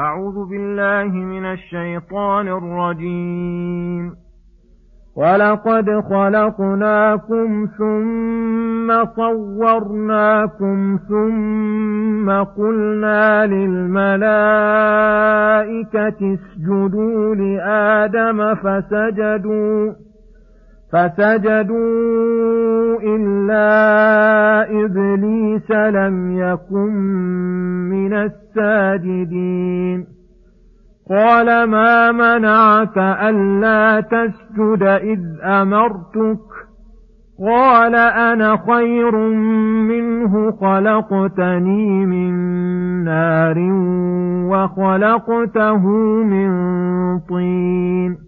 أعوذ بالله من الشيطان الرجيم. ولقد خلقناكم ثم صورناكم ثم قلنا للملائكة اسجدوا لآدم فسجدوا فسجدوا إلا إبليس لم يكن من الساجدين. قال ما منعك ألا تسجد إذ أمرتك؟ قال أنا خير منه خلقتني من نار وخلقته من طين.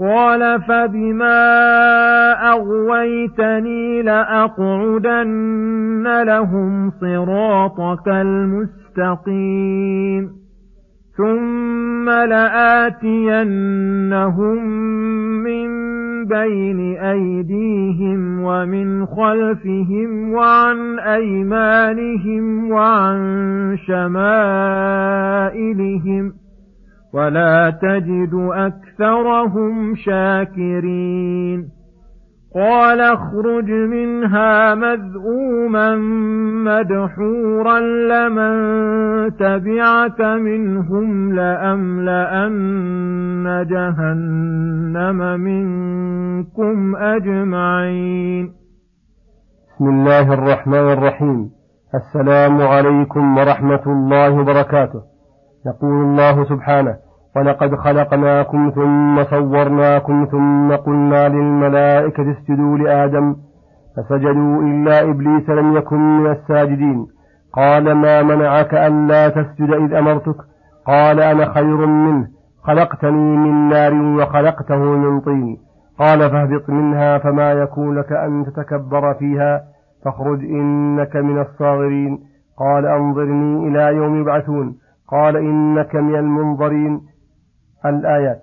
قال فبما أغويتني لأقعدن لهم صراطك المستقيم. ثم لآتينهم من بين أيديهم ومن خلفهم وعن أيمانهم وعن شمائلهم ۖ ولا تجد أكثرهم شاكرين. قال اخرج منها مذءوما مدحورا لمن تبعك منهم لأملأن جهنم منكم أجمعين. بسم الله الرحمن الرحيم. السلام عليكم ورحمة الله وبركاته. يقول الله سبحانه ولقد خلقناكم ثم صورناكم ثم قلنا للملائكة اسجدوا لآدم فسجدوا إلا إبليس لم يكن من الساجدين. قال ما منعك ألا تسجد إذ أمرتك؟ قال أنا خير منه خلقتني من نار وخلقته من طين. قال فاهبط منها فما يكون لك أن تتكبر فيها فاخرج إنك من الصاغرين. قال أنظرني إلى يوم يبعثون. قال إنك من المنظرين. الآيات.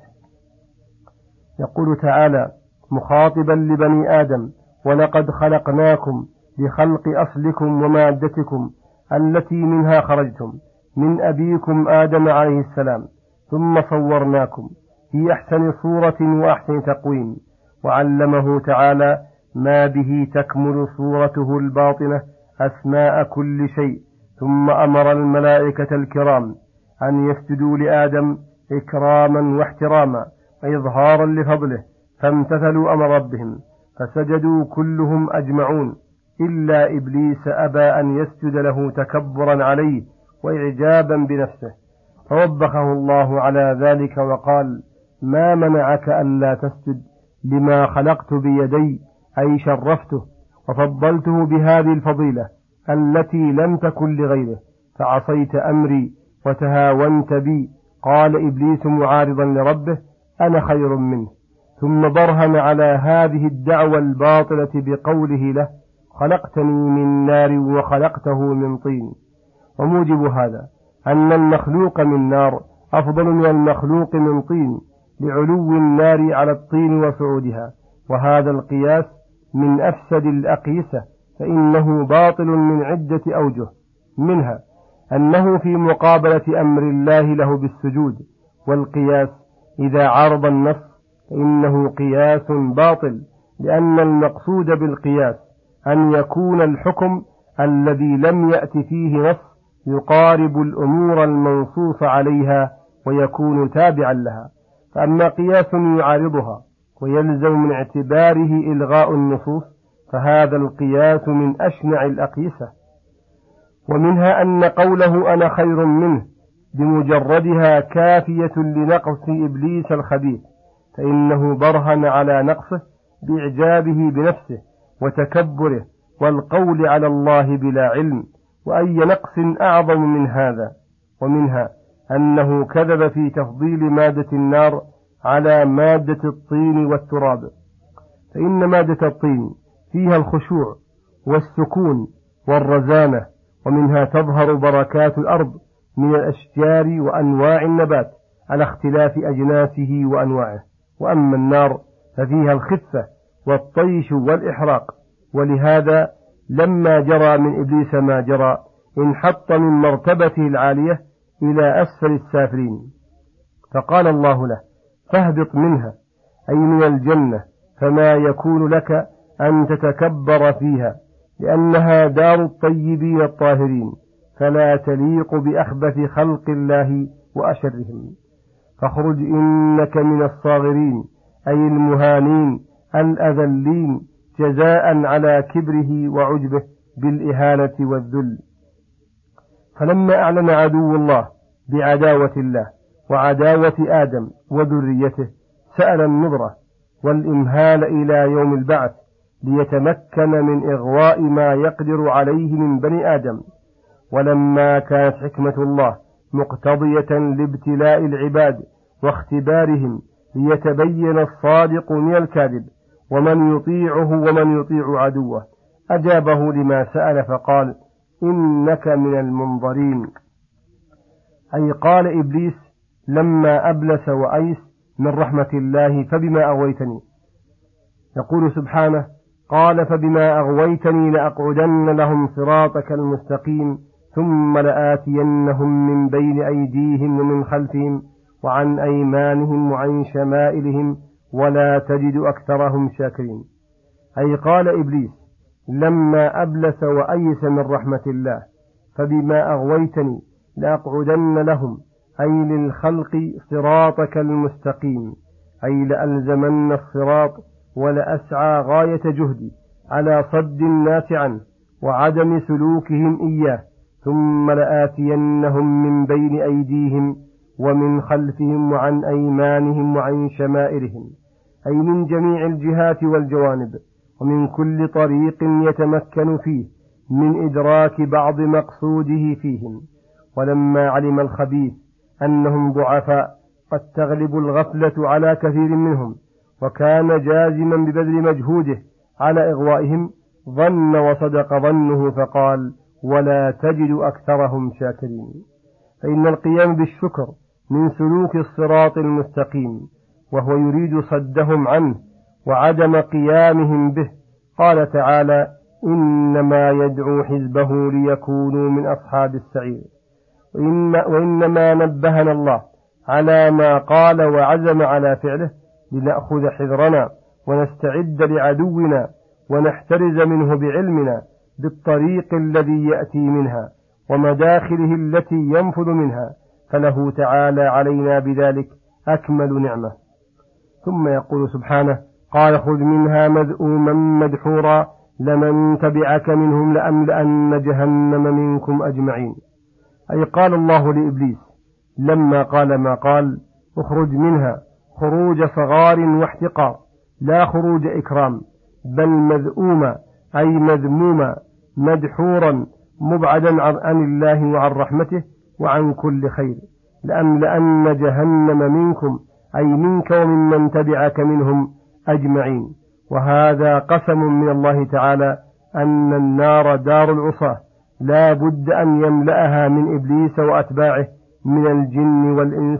يقول تعالى مخاطبا لبني آدم ولقد خلقناكم بخلق أصلكم ومادتكم التي منها خرجتم من أبيكم آدم عليه السلام ثم صورناكم في أحسن صورة وأحسن تقويم وعلمه تعالى ما به تكمل صورته الباطنة أسماء كل شيء ثم أمر الملائكة الكرام أن يسجدوا لآدم إكراما واحتراما وإظهارا لفضله فامتثلوا أمر ربهم فسجدوا كلهم أجمعون إلا إبليس أبى أن يسجد له تكبرا عليه وإعجابا بنفسه. فوبخه الله على ذلك وقال ما منعك ألا تسجد لما خلقت بيدي أي شرفته وفضلته بهذه الفضيلة التي لم تكن لغيره فعصيت أمري وتهاونت بي قال إبليس معارضا لربه أنا خير منه. ثم برهن على هذه الدعوة الباطلة بقوله له خلقتني من نار وخلقته من طين. وموجب هذا أن المخلوق من نار أفضل من المخلوق من طين لعلو النار على الطين وصعودها. وهذا القياس من أفسد الأقيسة فإنه باطل من عدة أوجه منها أنه في مقابلة أمر الله له بالسجود والقياس. إذا عارض النص فإنه قياس باطل لأن المقصود بالقياس أن يكون الحكم الذي لم يأت فيه نص يقارب الأمور المنصوص عليها ويكون تابعا لها. فأما قياس يعارضها ويلزم من اعتباره إلغاء النصوص فهذا القياس من أشنع الأقيسة. ومنها أن قوله أنا خير منه بمجردها كافية لنقص إبليس الخبيث فإنه برهن على نقصه بإعجابه بنفسه وتكبره والقول على الله بلا علم وأي نقص أعظم من هذا ومنها أنه كذب في تفضيل مادة النار على مادة الطين والتراب فإن مادة الطين فيها الخشوع والسكون والرزانة ومنها تظهر بركات الأرض من الأشجار وأنواع النبات على اختلاف أجناسه وأنواعه. وأما النار ففيها الخفة والطيش والإحراق ولهذا لما جرى من إبليس ما جرى انحط من مرتبته العالية إلى أسفل السافلين. فقال الله له فاهبط منها أي من الجنة فما يكون لك أن تتكبر فيها. لأنها دار الطيبين الطاهرين فلا تليق بأخبث خلق الله وأشرهم. فاخرج إنك من الصاغرين أي المهانين الأذلين جزاء على كبره وعجبه بالإهانة والذل. فلما أعلن عدو الله بعداوة الله وعداوة آدم وذريته سأل النظرة والإمهال إلى يوم البعث ليتمكن من إغواء ما يقدر عليه من بني آدم. ولما كانت حكمة الله مقتضية لابتلاء العباد واختبارهم ليتبين الصادق من الكاذب ومن يطيعه ومن يطيع عدوه. أجابه لما سأل فقال إنك من المنظرين. أي قال إبليس لما أبلس وأيس من رحمة الله فبما أغويتني يقول سبحانه قال فبما أغويتني لأقعدن لهم صراطك المستقيم ثم لآتينهم من بين أيديهم ومن خلفهم وعن أيمانهم وعن شمائلهم ولا تجد أكثرهم شاكرين. أي قال إبليس لما أبلس وأيس من رحمة الله فبما أغويتني لأقعدن لهم أي للخلق صراطك المستقيم أي لألزمن الصراط ولأسعى غاية جهدي على صد الناس عنه وعدم سلوكهم إياه ثم لآتينهم من بين أيديهم ومن خلفهم وعن أيمانهم وعن شمائرهم أي من جميع الجهات والجوانب ومن كل طريق يتمكن فيه من إدراك بعض مقصوده فيهم. ولما علم الخبيث أنهم ضعفاء قد تغلب الغفلة على كثير منهم. وكان جازما ببذل مجهوده على إغوائهم ظن وصدق ظنه فقال ولا تجد أكثرهم شاكرين. فإن القيام بالشكر من سلوك الصراط المستقيم وهو يريد صدهم عنه وعدم قيامهم به قال تعالى إنما يدعو حزبه ليكونوا من أصحاب السعير. وإنما نبهنا الله على ما قال وعزم على فعله لنأخذ حذرنا ونستعد لعدونا ونحترز منه بعلمنا بالطريق الذي يأتي منها ومداخله التي ينفذ منها فله تعالى علينا بذلك أكمل نعمة. ثم يقول سبحانه قال خذ منها مذءوما مدحورا لمن تبعك منهم لأملأن جهنم منكم أجمعين. أي قال الله لإبليس لما قال ما قال اخرج منها. خروج صغار واحتقار لا خروج إكرام بل مذءوما أي مذموما مدحورا مبعدا عن الله وعن رحمته وعن كل خير. لأملأن جهنم منكم أي منك وممن تبعك منهم أجمعين. وهذا قسم من الله تعالى أن النار دار العصاة لا بد أن يملأها من إبليس وأتباعه من الجن والإنس